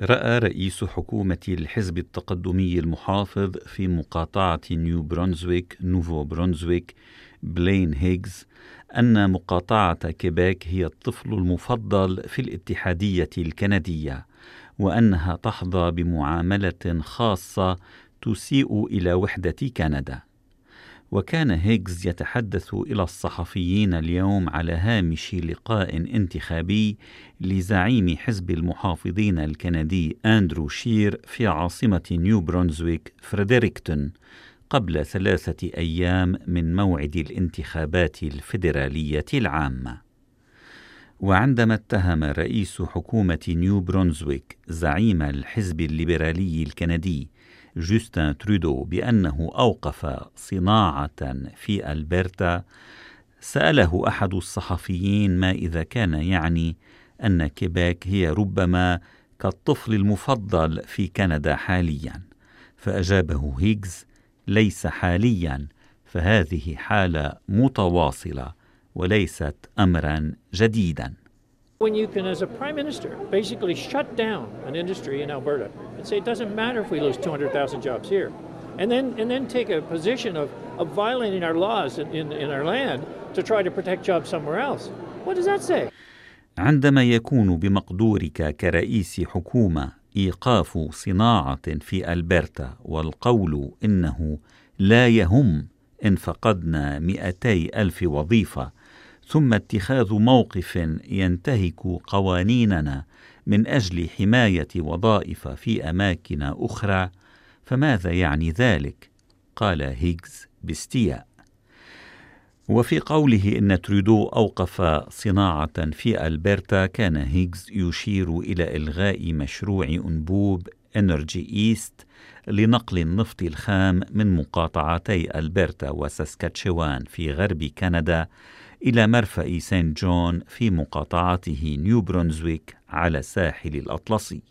رأى رئيس حكومة الحزب التقدمي المحافظ في مقاطعة نيو برونزويك نوفو برونزويك بلين هيغز أن مقاطعة كيبيك هي الطفل المفضل في الاتحادية الكندية وأنها تحظى بمعاملة خاصة تسيء إلى وحدة كندا. وكان هيغز يتحدث إلى الصحفيين اليوم على هامش لقاء انتخابي لزعيم حزب المحافظين الكندي أندرو شير في عاصمة نيو برونزويك فريدريكتون قبل ثلاثة أيام من موعد الانتخابات الفيدرالية العامة. وعندما اتهم رئيس حكومة نيو برونزويك زعيم الحزب الليبرالي الكندي جوستن ترودو بأنه أوقف صناعة في ألبرتا سأله أحد الصحفيين ما إذا كان يعني أن كيباك هي ربما كالطفل المفضل في كندا حاليا. فأجابه هيغز ليس حاليا فهذه حالة متواصلة. وليست أمرا جديدا When you can, as a prime minister, basically shut down an industry in Alberta and say it doesn't matter if we lose 200,000 jobs here, and then and then take a position of, of violating our laws in, in, in our land to try to protect jobs somewhere else. What does that say? عندما يكون بمقدورك كرئيس حكومة إيقاف صناعة في ألبرتا والقول إنه لا يهم إن فقدنا مئتي ألف وظيفة ثم اتخاذ موقف ينتهك قوانيننا من أجل حماية وظائف في أماكن أخرى فماذا يعني ذلك؟ قال هيغز باستياء. وفي قوله إن ترودو أوقف صناعة في ألبرتا كان هيغز يشير إلى إلغاء مشروع أنبوب Energy East لنقل النفط الخام من مقاطعتي ألبرتا وساسكاتشوان في غرب كندا إلى مرفأ سانت جون في مقاطعته نيو برونزويك على الساحل الأطلسي.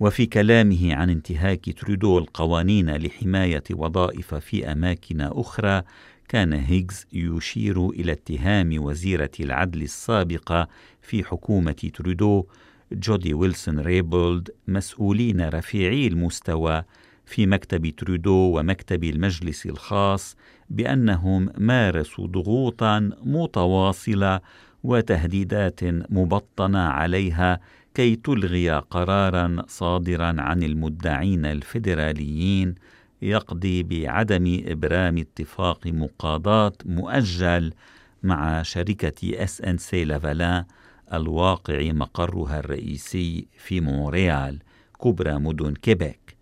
وفي كلامه عن انتهاك ترودو القوانين لحماية وظائف في أماكن أخرى كان هيغز يشير إلى اتهام وزيرة العدل السابقة في حكومة ترودو جودي ويلسون ريبولد مسؤولين رفيعي المستوى في مكتب ترودو ومكتب المجلس الخاص بأنهم مارسوا ضغوطا متواصلة وتهديدات مبطنة عليها كي تلغي قرارا صادرا عن المدعين الفيدراليين يقضي بعدم إبرام اتفاق مقاضاة مؤجل مع شركة SNC-Lavalin الواقع مقرها الرئيسي في مونريال كبرى مدن كيبيك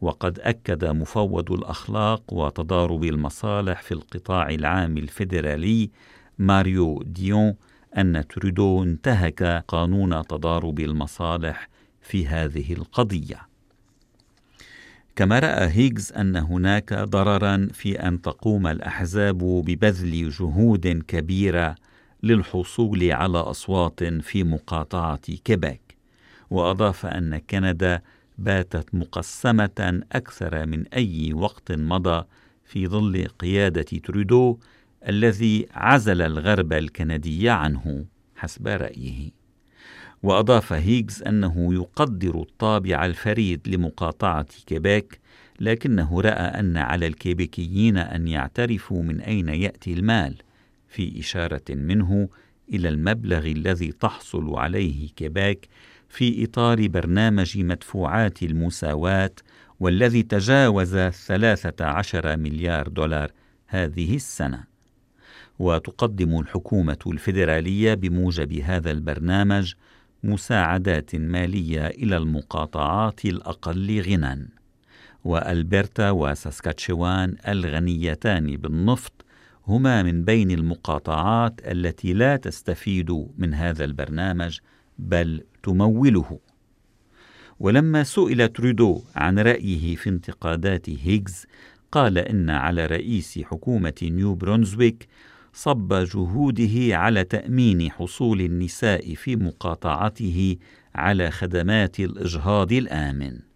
وقد أكد مفوض الأخلاق وتضارب المصالح في القطاع العام الفيدرالي ماريو ديون أن ترودو انتهك قانون تضارب المصالح في هذه القضية. كما رأى هيغز أن هناك ضررا في أن تقوم الأحزاب ببذل جهود كبيرة للحصول على أصوات في مقاطعة كيبيك، وأضاف أن كندا باتت مقسمة أكثر من أي وقت مضى في ظل قيادة ترودو الذي عزل الغرب الكندي عنه حسب رأيه. وأضاف هيغز أنه يقدر الطابع الفريد لمقاطعة كيبيك لكنه رأى أن على الكيبيكيين أن يعترفوا من أين يأتي المال في إشارة منه إلى المبلغ الذي تحصل عليه كيبيك في إطار برنامج مدفوعات المساواة والذي تجاوز 13 مليار دولار هذه السنة. وتقدم الحكومة الفيدرالية بموجب هذا البرنامج مساعدات مالية إلى المقاطعات الأقل غنى. وألبرتا وساسكاتشوان الغنيتان بالنفط هما من بين المقاطعات التي لا تستفيد من هذا البرنامج بل تموله ولما سئل ترودو عن رأيه في انتقادات هيغز قال إن على رئيس حكومة نيو برونزويك صب جهوده على تأمين حصول النساء في مقاطعته على خدمات الإجهاض الآمن.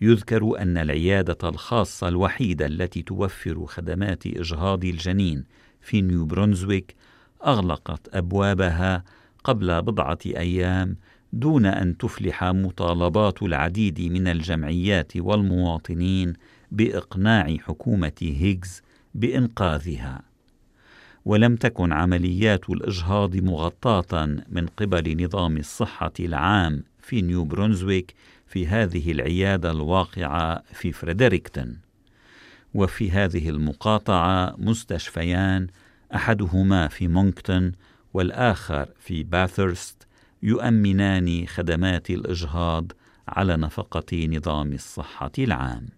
يذكر أن العيادة الخاصة الوحيدة التي توفر خدمات إجهاض الجنين في نيو برونزويك أغلقت أبوابها قبل بضعة أيام دون أن تفلح مطالبات العديد من الجمعيات والمواطنين بإقناع حكومة هيغز بإنقاذها. ولم تكن عمليات الإجهاض مغطاة من قبل نظام الصحة العام في نيو برونزويك في هذه العيادة الواقعة في فريدريكتون. وفي هذه المقاطعة مستشفيان أحدهما في مونكتون والآخر في باثرست يؤمنان خدمات الإجهاض على نفقة نظام الصحة العام.